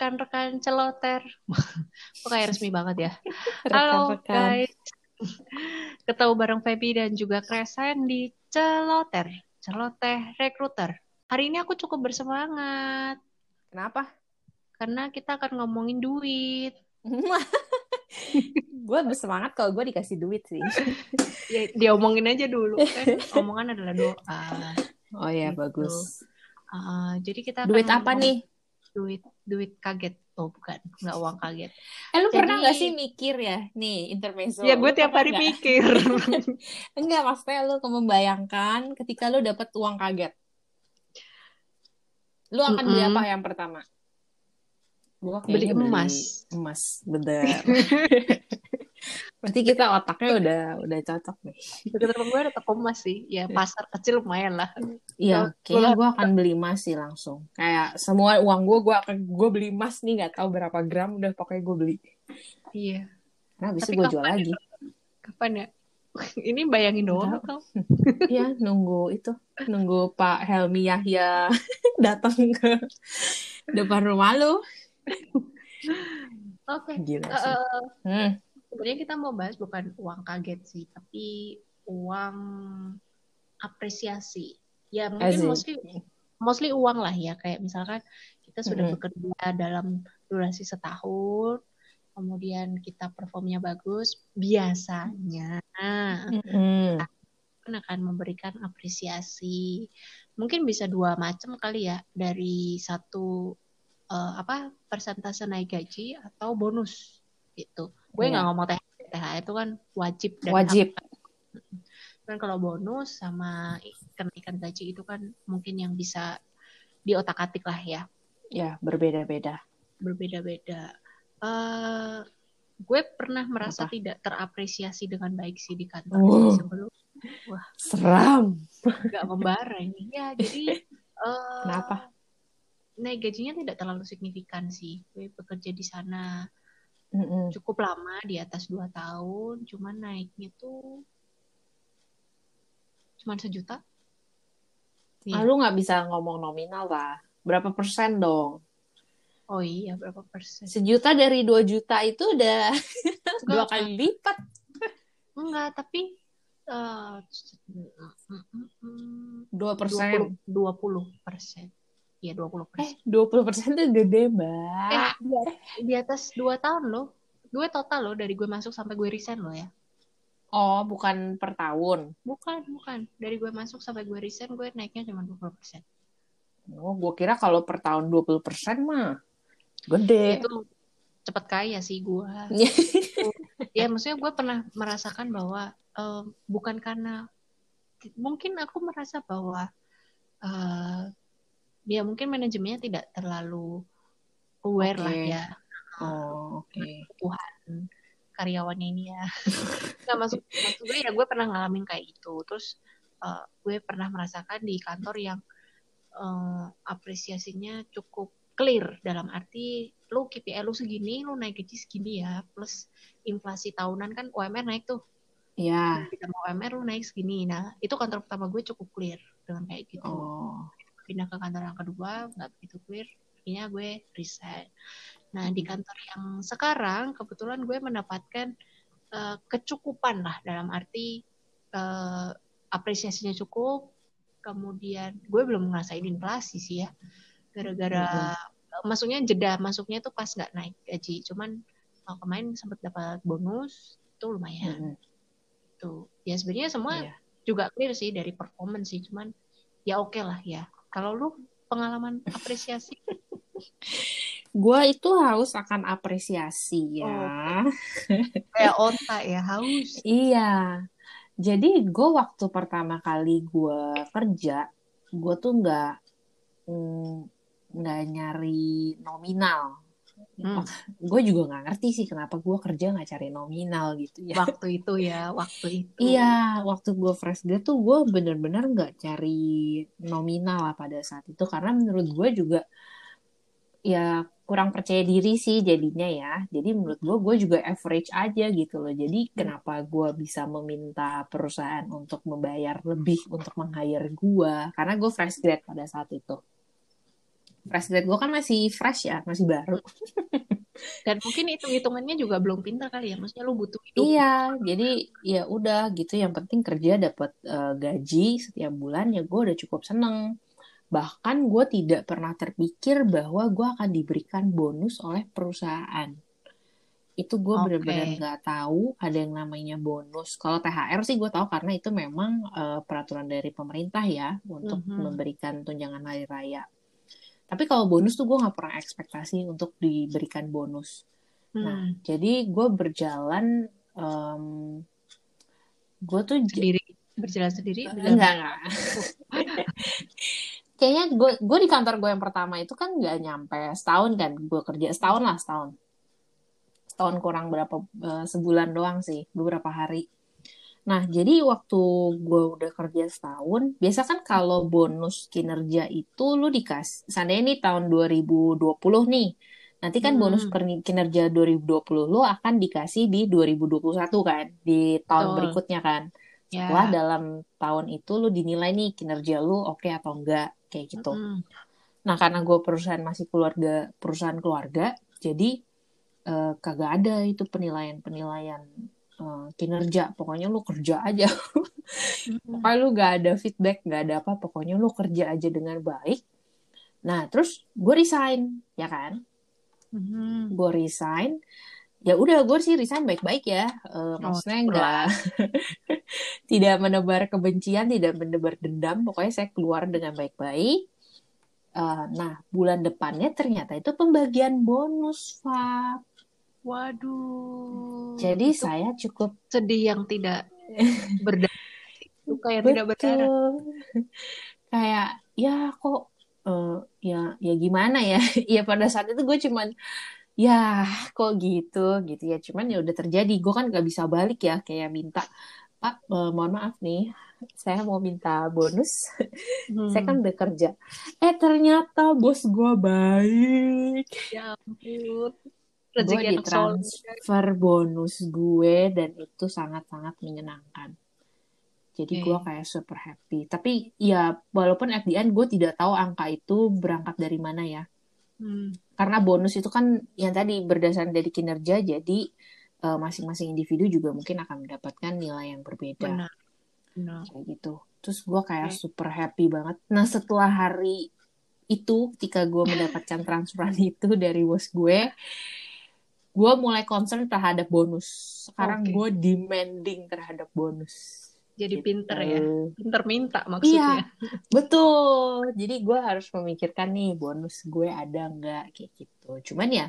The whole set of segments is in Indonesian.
rekan-rekan celoter. Kok kayak resmi banget ya. Halo guys. Ketemu bareng Feby dan juga Kresen di Celoter. Celoteh Recruiter. Hari ini aku cukup bersemangat. Kenapa? Karena kita akan ngomongin duit. gue bersemangat kalau gue dikasih duit sih. Ya, dia omongin aja dulu. Kan omongan adalah doa. Oh ya Gitu. bagus. Uh, jadi kita akan Duit apa ngomong- nih? Duit duit kaget. Oh bukan, nggak uang kaget. Eh lu pernah Jadi- nggak sih mikir ya? Nih intermezzo. ya gue tiap pernah hari nggak? mikir. Enggak, maksudnya lu membayangkan ketika lu dapat uang kaget. Lu akan beli Mm-mm. apa yang pertama? Gua Beli emas. Emas, bener. Berarti kita otaknya udah udah cocok nih. Dekat rumah gue ada toko emas sih. Ya pasar kecil lumayan lah. Iya, kayaknya gue akan beli emas sih langsung. Kayak semua uang gue, gue akan gue beli emas nih, nggak tahu berapa gram, udah pokoknya gue beli. Iya. Nah, habis itu gue jual kapan lagi. Kapan ya? Ini bayangin doang atau? Iya, nunggu itu, nunggu Pak Helmi Yahya datang ke depan rumah lu. Oke. Gila Eh, sih. eh, Hmm. Sebenarnya kita mau bahas bukan uang kaget sih, tapi uang apresiasi. Ya mungkin mostly mostly uang lah ya. Kayak misalkan kita sudah Mm-mm. bekerja dalam durasi setahun, kemudian kita performnya bagus, biasanya Mm-mm. kan akan memberikan apresiasi. Mungkin bisa dua macam kali ya dari satu eh, apa persentase naik gaji atau bonus gitu. Gue Iya. nggak ngomong THR, THR itu kan wajib dan Wajib. hak. Kan kalau bonus sama kenaikan gaji itu kan mungkin yang bisa diotak-atik lah ya, Ya, berbeda-beda. berbeda-beda. Eh gue pernah merasa Apa? tidak terapresiasi dengan baik sih di kantor Oh. sih sebelum Seram. nggak membara ini ya jadi eh, Kenapa? naik gajinya tidak terlalu signifikan sih gue bekerja di sana Mm-mm. cukup lama di atas dua tahun cuman naiknya tuh cuman sejuta Ah, Iya. lu nggak bisa ngomong nominal lah. Berapa persen dong? oh iya berapa persen Sejuta dari dua juta itu udah dua kali lipat. enggak tapi eh, mm, mm, mm, Dua persen. 20 20 persen iya 20 Eh, persen dua puluh persen itu gede, eh, Mbak. di, di atas dua tahun loh gue total loh dari gue masuk sampai gue resign loh ya Oh, bukan per tahun. Bukan, bukan. Dari gue masuk sampai gue resign, gue naiknya cuma 20%. Oh, gue kira kalau per tahun 20% mah gede. Itu cepet kaya sih gue. Iya. ya, maksudnya gue pernah merasakan bahwa eh, bukan karena mungkin aku merasa bahwa eh, ya mungkin manajemennya tidak terlalu aware Oke. lah ya Oh, oke. Tuhan karyawannya ini ya. Nggak maksud gue ya gue pernah ngalamin kayak gitu. Terus eh, gue pernah merasakan di kantor yang eh, apresiasinya cukup clear dalam arti lu KPI lu segini, lu naik gaji segini ya, plus inflasi tahunan kan UMR naik tuh. Iya. Kita mau UMR lu naik segini. Nah, itu kantor pertama gue cukup clear dengan kayak gitu. Oh. Pindah ke kantor yang kedua nggak begitu clear, akhirnya gue resign. Nah, di kantor yang sekarang kebetulan gue mendapatkan eh, kecukupan lah dalam arti eh, apresiasinya cukup. Kemudian gue belum ngerasain inflasi sih ya, gara-gara maksudnya jeda masuknya tuh pas nggak naik gaji. Cuman eh, kemarin sempat dapat bonus itu lumayan Mm-mm. tuh. Ya sebenarnya semua Iya. juga clear sih dari performance sih, cuman ya oke lah ya. Kalau lu pengalaman apresiasi Gua itu harus akan apresiasi Oh, ya. kayak onta ya haus. Iya. Jadi gue waktu pertama kali gue kerja, gue tuh nggak mm, nggak nyari nominal. Hmm. Gue juga nggak ngerti sih kenapa gue kerja nggak cari nominal gitu ya. Waktu itu ya, waktu itu. Iya, waktu gue fresh grad tuh gue bener-bener nggak cari nominal lah pada saat itu karena menurut gue juga ya kurang percaya diri sih jadinya ya. Jadi menurut gue gue juga average aja gitu loh. Jadi kenapa gue bisa meminta perusahaan untuk membayar lebih untuk meng-hire gue karena gue fresh grad pada saat itu. Fresh grade gue kan masih fresh ya masih baru dan mungkin hitung hitungannya juga belum pintar kali ya maksudnya lu butuh hidup iya jadi ya udah gitu yang penting kerja dapat uh, gaji setiap bulan ya gue udah cukup seneng bahkan gue tidak pernah terpikir bahwa gue akan diberikan bonus oleh perusahaan itu gue okay. benar-benar nggak tahu ada yang namanya bonus. Kalau THR sih gue tahu karena itu memang uh, peraturan dari pemerintah ya untuk mm -hmm. memberikan tunjangan hari raya. Tapi kalau bonus tuh gue nggak pernah ekspektasi untuk diberikan bonus. Hmm. Nah, jadi gue berjalan, um, gue tuh sendiri berjalan sendiri. Berjalan enggak enggak. Kayaknya gue gue di kantor gue yang pertama itu kan nggak nyampe setahun kan, gue kerja setahun lah setahun, setahun kurang berapa uh, sebulan doang sih, beberapa hari. Nah, jadi waktu gue udah kerja setahun, biasa kan kalau bonus kinerja itu lu dikasih, seandainya ini tahun 2020 nih, nanti kan hmm. bonus kinerja 2020 lu akan dikasih di 2021 kan, di tahun oh. berikutnya kan. Ya. Setelah yeah. dalam tahun itu lu dinilai nih kinerja lu oke okay atau enggak, kayak gitu. Hmm. Nah, karena gue perusahaan masih keluarga, perusahaan keluarga, jadi uh, kagak ada itu penilaian-penilaian uh, kinerja pokoknya lu kerja aja. Pokoknya lu gak ada feedback gak ada apa pokoknya lu kerja aja dengan baik. Nah terus gue resign ya kan? Mm-hmm. gue resign. Ya udah gue sih resign baik-baik ya. Uh, maksudnya enggak tidak menebar kebencian tidak menebar dendam. Pokoknya saya keluar dengan baik-baik. Uh, nah bulan depannya ternyata itu pembagian bonus Fab Waduh. Jadi saya cukup sedih yang tidak berdarah. Suka yang tidak berdarah. Kayak ya kok uh, ya ya gimana ya? ya pada saat itu gue cuman ya kok gitu gitu ya cuman ya udah terjadi gue kan gak bisa balik ya kayak minta pak uh, mohon maaf nih saya mau minta bonus hmm. saya kan udah kerja eh ternyata bos gue baik ya ampun gue ditransfer bonus gue dan itu sangat-sangat menyenangkan jadi okay. gue kayak super happy tapi ya walaupun at the end gue tidak tahu angka itu berangkat dari mana ya hmm. karena bonus itu kan yang tadi berdasarkan dari kinerja jadi uh, masing-masing individu juga mungkin akan mendapatkan nilai yang berbeda Benar. Benar. kayak gitu terus gue kayak okay. super happy banget nah setelah hari itu ketika gue mendapatkan transferan itu dari bos gue gue mulai concern terhadap bonus. Sekarang okay. gue demanding terhadap bonus. Jadi gitu. pinter ya, pinter minta maksudnya. Iya, betul. Jadi gue harus memikirkan nih bonus gue ada nggak kayak gitu. Cuman ya,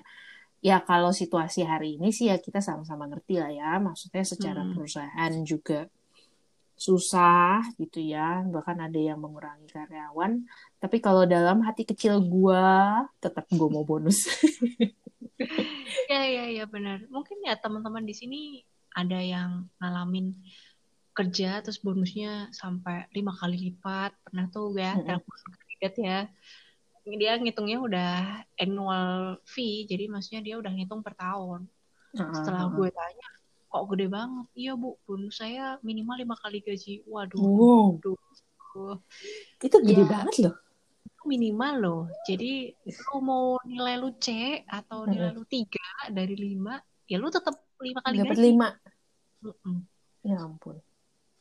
ya kalau situasi hari ini sih ya kita sama-sama ngerti lah ya. Maksudnya secara hmm. perusahaan juga susah gitu ya. Bahkan ada yang mengurangi karyawan. Tapi kalau dalam hati kecil gue, tetap gue mau bonus. ya ya ya benar. Mungkin ya teman-teman di sini ada yang ngalamin kerja terus bonusnya sampai lima kali lipat. Pernah tuh ya kandidat ya. Dia ngitungnya udah annual fee jadi maksudnya dia udah ngitung per tahun. Setelah gue tanya kok gede banget? Iya bu bonus saya minimal lima kali gaji. Waduh wow. waduh. itu gede ya. banget loh minimal loh. Jadi lu mau nilai lu C atau nilai lu tiga dari lima, ya lu tetap lima kali Dapat gaji. lima. Mm -mm. Ya ampun.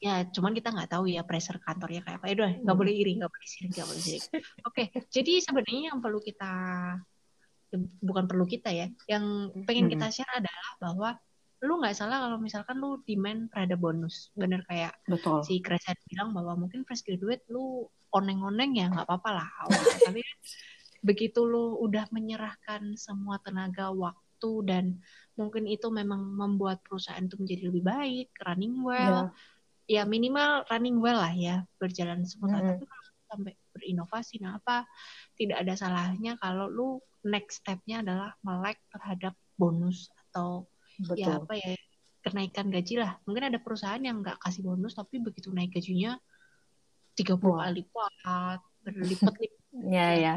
Ya, cuman kita nggak tahu ya pressure kantornya kayak apa. Ya udah, nggak boleh iri, nggak boleh sirik, nggak boleh sirik. Oke, okay. jadi sebenarnya yang perlu kita bukan perlu kita ya, yang pengen kita share adalah bahwa lu nggak salah kalau misalkan lu demand terhadap bonus bener kayak Betul. si Kresen bilang bahwa mungkin fresh graduate lu oneng-oneng ya nggak apa-apa lah awal tapi begitu lu udah menyerahkan semua tenaga waktu dan mungkin itu memang membuat perusahaan itu menjadi lebih baik running well yeah. ya minimal running well lah ya berjalan semua mm -hmm. tapi kalau sampai berinovasi nah apa tidak ada salahnya kalau lu next stepnya adalah melek terhadap bonus atau Betul. ya apa ya kenaikan gaji lah. Mungkin ada perusahaan yang nggak kasih bonus tapi begitu naik gajinya 30 wow. kali lipat, berlipat-lipat. ya ya.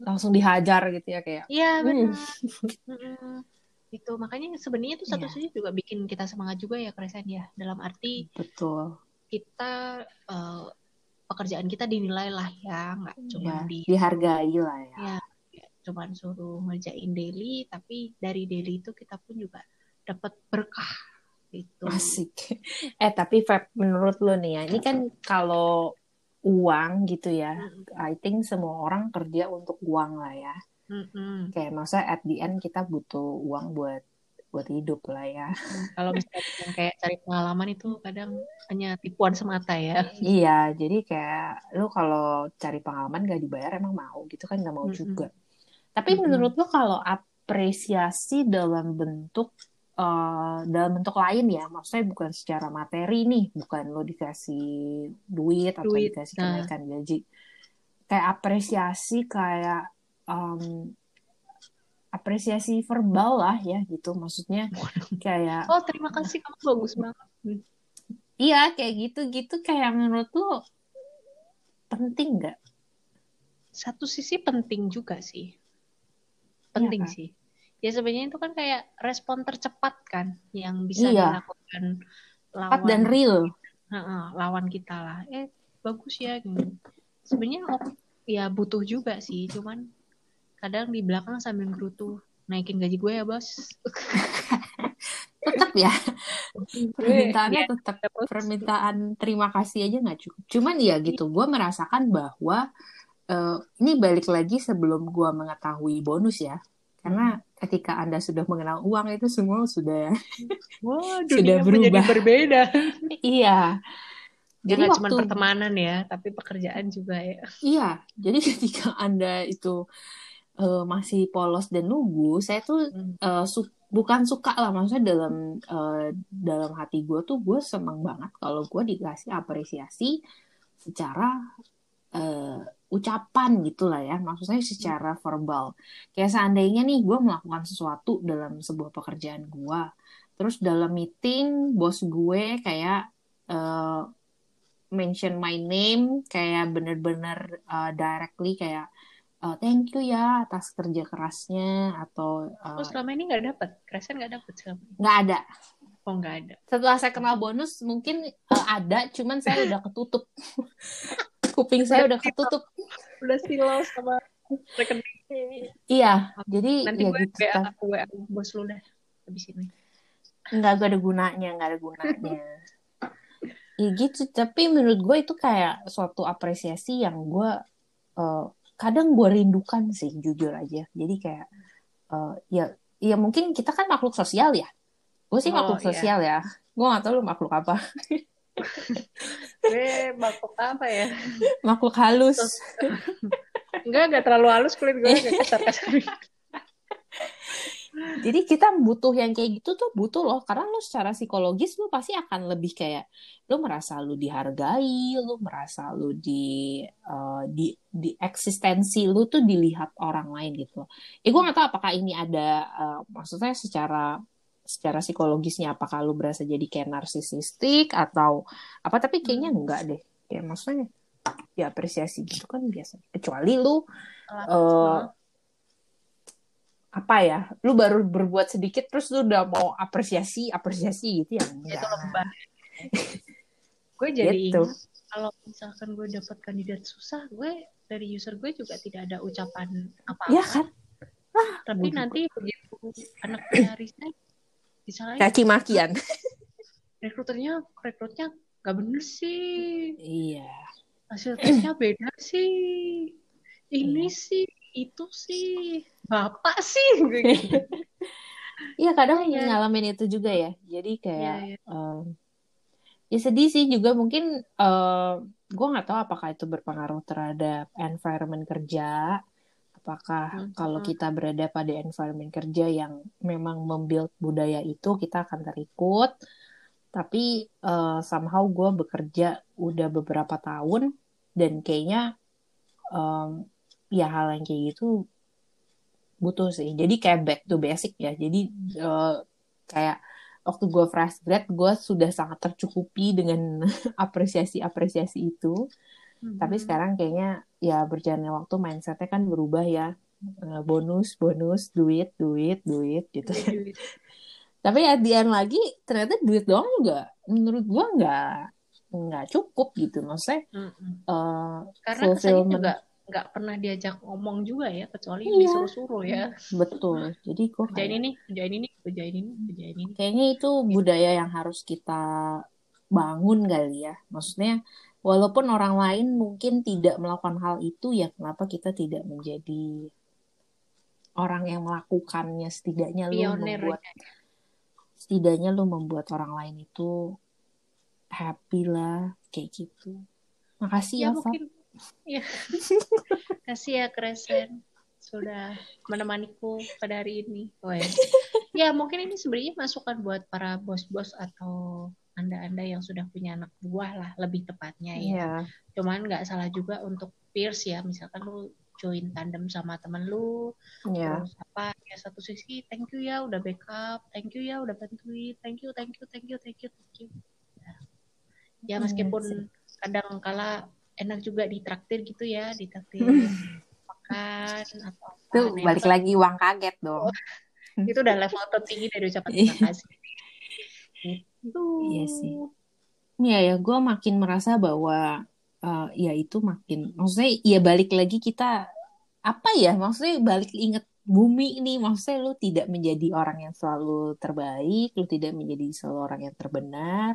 Langsung dihajar gitu ya kayak. Iya hmm. benar. Itu makanya sebenarnya itu satu yeah. sisi juga bikin kita semangat juga ya Kresen ya dalam arti betul kita uh, pekerjaan kita dinilai lah ya nggak cuma Ya, di dihargai lah ya. ya cuman suruh ngerjain daily tapi dari daily itu kita pun juga dapat berkah gitu Asik. Eh tapi Feb, menurut lo nih ya, ini kan kalau uang gitu ya, Mm, I think semua orang kerja untuk uang lah ya. mm, mm. Kayak masa at the end kita butuh uang buat buat hidup lah ya. kalau misalnya kayak cari pengalaman itu kadang hanya tipuan semata ya Iya, jadi kayak lu kalau cari pengalaman gak dibayar emang mau gitu kan gak mau Mm-mm. juga. Tapi Mm-mm. menurut lu kalau apresiasi dalam bentuk eh, dalam bentuk lain ya, maksudnya bukan secara materi nih, bukan lo dikasih duit atau Duit, dikasih nah. kenaikan gaji. Kayak apresiasi kayak em, apresiasi verbal lah ya gitu, maksudnya kayak oh terima kasih kamu bagus banget iya kayak gitu-gitu kayak menurut lu penting nggak? satu sisi penting juga sih penting kan? sih. Ya sebenarnya itu kan kayak respon tercepat kan yang bisa Iya. dilakukan lawan dan real. Heeh, lawan kita lah. Eh bagus ya gitu. sebenarnya ya butuh juga sih cuman kadang di belakang sambil gerutu naikin gaji gue ya bos. Tetap ya. Permintaannya Iya, tetap permintaan terima kasih aja nggak cukup. Cuman ya gitu gue merasakan bahwa eh, ini balik lagi sebelum gue mengetahui bonus ya karena ketika anda sudah mengenal uang itu semua sudah Wah, Sudah berubah. berbeda. iya Ya jadi nggak cuma waktu pertemanan ya, tapi pekerjaan juga ya. iya jadi ketika anda itu eh, masih polos dan lugu saya tuh Hmm. eh, su- bukan suka lah maksudnya dalam eh, dalam hati gue tuh gue seneng banget kalau gue dikasih apresiasi secara eh, ucapan gitu lah ya maksudnya secara verbal kayak seandainya nih gue melakukan sesuatu dalam sebuah pekerjaan gue terus dalam meeting bos gue kayak eh, mention my name kayak bener-bener eh, directly kayak eh, thank you ya atas kerja kerasnya atau eh, Terus selama ini nggak dapat, Kresen nggak dapat selama ini. nggak ada Oh nggak ada. setelah saya kenal bonus mungkin eh, ada cuman saya udah ketutup kuping saya udah ketutup Udah silau sama rekening. iya jadi Nanti ya gue gitu WA kan. WA bos lu dah habis ini. nggak gak ada gunanya nggak ada gunanya ya gitu tapi menurut gue itu kayak suatu apresiasi yang gue eh, kadang gue rindukan sih jujur aja jadi kayak eh, ya ya mungkin kita kan makhluk sosial ya gue sih Oh, makhluk iya. sosial ya gue gak tahu lu makhluk apa Gue bakok apa ya? makhluk halus Enggak, enggak terlalu halus kulit gue kasar-kasar. Jadi kita butuh yang kayak gitu tuh butuh loh karena lu secara psikologis lu pasti akan lebih kayak lu merasa lu dihargai, lu merasa lu di eh, di di eksistensi lu tuh dilihat orang lain gitu. Eh gue gak tahu apakah ini ada eh, maksudnya secara secara psikologisnya apakah lu berasa jadi kayak narsisistik atau apa tapi kayaknya enggak deh. Kayak maksudnya ya apresiasi gitu kan biasa. Kecuali lu eh, apa ya lu baru berbuat sedikit terus lu udah mau apresiasi apresiasi gitu ya itu enggak lebah. gue jadi Gitu. ingat kalau misalkan gue dapat kandidat susah, gue dari user gue juga tidak ada ucapan apa-apa. ya kan Tapi gue juga. nanti begitu anaknya resign, disalahin. Caci makian rekruternya rekrutnya gak bener sih. Iya. Hasil tesnya beda sih. Ini Iya. sih itu sih. Bapak sih gitu. iya kadang Iya. ngalamin itu juga ya. Jadi kayak Iya, iya. em, ya sedih sih juga. Mungkin eh gue nggak tahu apakah itu berpengaruh terhadap environment kerja apakah Mhm. kalau kita berada pada environment kerja yang memang membuild budaya itu kita akan terikut. Tapi eh, somehow gue bekerja udah beberapa tahun dan kayaknya em, ya hal yang kayak gitu butuh sih. Jadi kayak back to basic ya. Jadi eh, kayak waktu gue fresh grad gue sudah sangat tercukupi dengan apresiasi-apresiasi itu tapi Mhm. sekarang kayaknya ya berjalannya waktu mindsetnya kan berubah ya Eh, bonus bonus duit duit duit gitu tapi at the end lagi ternyata duit doang juga menurut gue nggak nggak cukup gitu maksudnya Mm-mm. uh, Karena kesannya fulfillment juga nggak pernah diajak ngomong juga ya, kecuali Iya. disuruh-suruh ya. betul jadi gue Kerjain ini, kerjain ini, kerjain ini, kerjain ini. kayaknya itu budaya yang harus kita bangun kali ya maksudnya walaupun orang lain mungkin tidak melakukan hal itu ya kenapa kita tidak menjadi orang yang melakukannya setidaknya lu membuat ya. setidaknya lu membuat orang lain itu happy lah kayak gitu makasih Ya ya, mungkin, ya. Kasih ya Kresen sudah menemaniku pada hari ini. Oh, ya. ya mungkin ini sebenarnya masukan buat para bos-bos atau anda-anda yang sudah punya anak buah lah lebih tepatnya ya. Iya. Cuman nggak salah juga untuk peers ya, misalkan lu join tandem sama temen lu, Iya. terus apa ya satu sisi thank you ya udah backup, thank you ya udah bantuin, thank you, thank you, thank you, thank you, thank you. Ya, Ya, Iya meskipun sih. kadang kala enak juga ditraktir gitu ya, ditraktir makan atau apa. Itu Nah, balik itu, lagi uang kaget dong. itu udah level tertinggi dari ucapan Iya. terima kasih. Itu. Iya sih. Iya ya, gue makin merasa bahwa eh, ya itu makin, maksudnya ya balik lagi kita apa ya, maksudnya balik inget bumi ini, maksudnya lu tidak menjadi orang yang selalu terbaik, lu tidak menjadi selalu orang yang terbenar,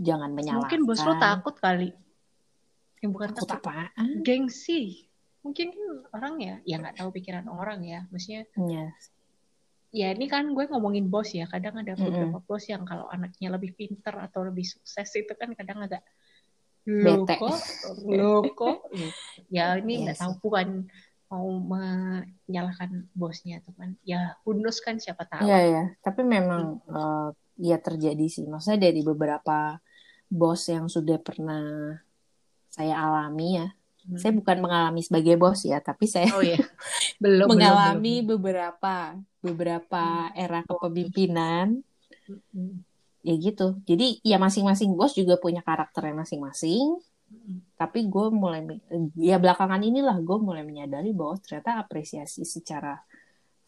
jangan menyalahkan. Mungkin bos lo takut kali. Yang bukan Takut takut, apaan? gengsi. Mungkin kan orang ya, ya nggak tahu pikiran orang ya. Maksudnya Iya. Ya ini kan gue ngomongin bos ya kadang ada beberapa bos yang kalau anaknya lebih pinter atau lebih sukses itu kan kadang agak lo Bete. kok lo kok ya ini Iya nggak tahu bukan mau menyalahkan bosnya teman ya hunus kan siapa tahu Iya ya, tapi memang eh, ya terjadi sih. Maksudnya dari beberapa bos yang sudah pernah saya alami ya. Hmm. Saya bukan mengalami sebagai bos ya, tapi saya oh ya belum mengalami belum, beberapa beberapa era kepemimpinan belum. Mm, ya gitu. Jadi ya masing-masing bos juga punya karakternya masing-masing. mm, Tapi gue mulai ya belakangan inilah gue mulai menyadari bahwa ternyata apresiasi secara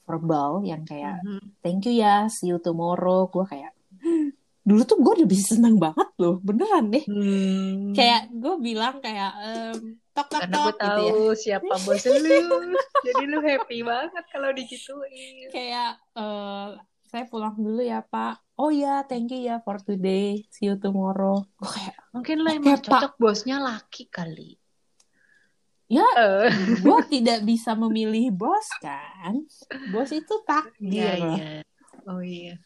verbal yang kayak mm. thank you ya, see you tomorrow. Gue kayak dulu tuh gue udah bisa seneng banget loh, beneran deh. Hmm. Kayak gue bilang kayak em, tok tok karena gue gitu tahu ya. siapa bos lu jadi lu happy banget kalau digituin Kayak eh, saya pulang dulu ya Pak. Oh ya, thank you ya for today. See you tomorrow. Gue kayak mungkin lah emang Pak. cocok bosnya laki kali ya Eh. gue tidak bisa memilih bos kan. Bos itu takdir. Iya, iya. Oh iya.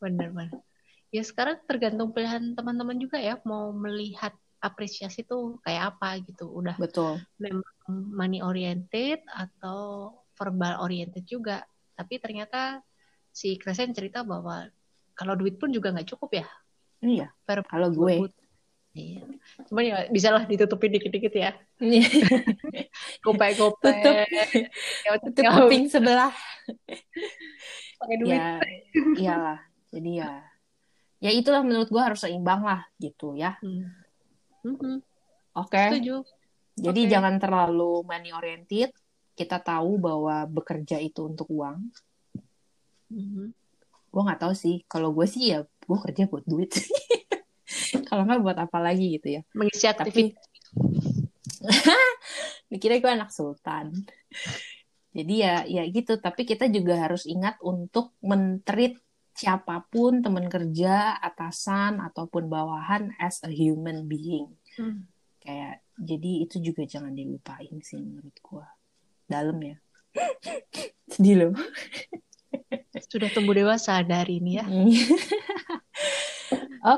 Benar, benar. Ya sekarang tergantung pilihan teman-teman juga ya mau melihat apresiasi tuh kayak apa gitu. Udah Betul. memang money oriented atau verbal oriented juga. Tapi ternyata si Kresen cerita bahwa kalau duit pun juga nggak cukup ya. Iya. Verbal Kalau gue. Iya. Cuman ya bisa lah ditutupin dikit-dikit ya. Iya. Gopay-gopay. Tutup. Tutup kuping sebelah. Pakai duit. Ya, iyalah. Jadi ya, ya itulah menurut gue harus seimbang lah gitu ya. Hmm. Mhm. Oke. Setuju. Jadi Oke. jangan terlalu money oriented. Kita tahu bahwa bekerja itu untuk uang. Mhm. Gue nggak tahu sih. Kalau gue sih ya, gue kerja buat duit. Kalau nggak buat apa lagi gitu ya. Mengisi Tapi dikira gue anak sultan. Jadi ya, ya gitu. Tapi kita juga harus ingat untuk mentreat siapa pun teman kerja, atasan ataupun bawahan as a human being. Hmm. Kayak jadi itu juga jangan dilupain sih menurut gue. Dalam ya. Sedih loh. Sudah tumbuh dewasa dari ini ya.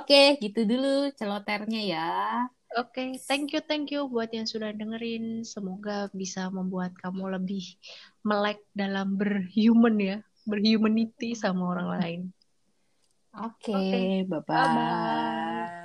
Oke, gitu dulu celoternya ya. Oke, thank you, thank you buat yang sudah dengerin. Semoga bisa membuat kamu lebih melek dalam berhuman ya, berhumanity sama orang lain. Oke, Oke, bye-bye. Bye-bye.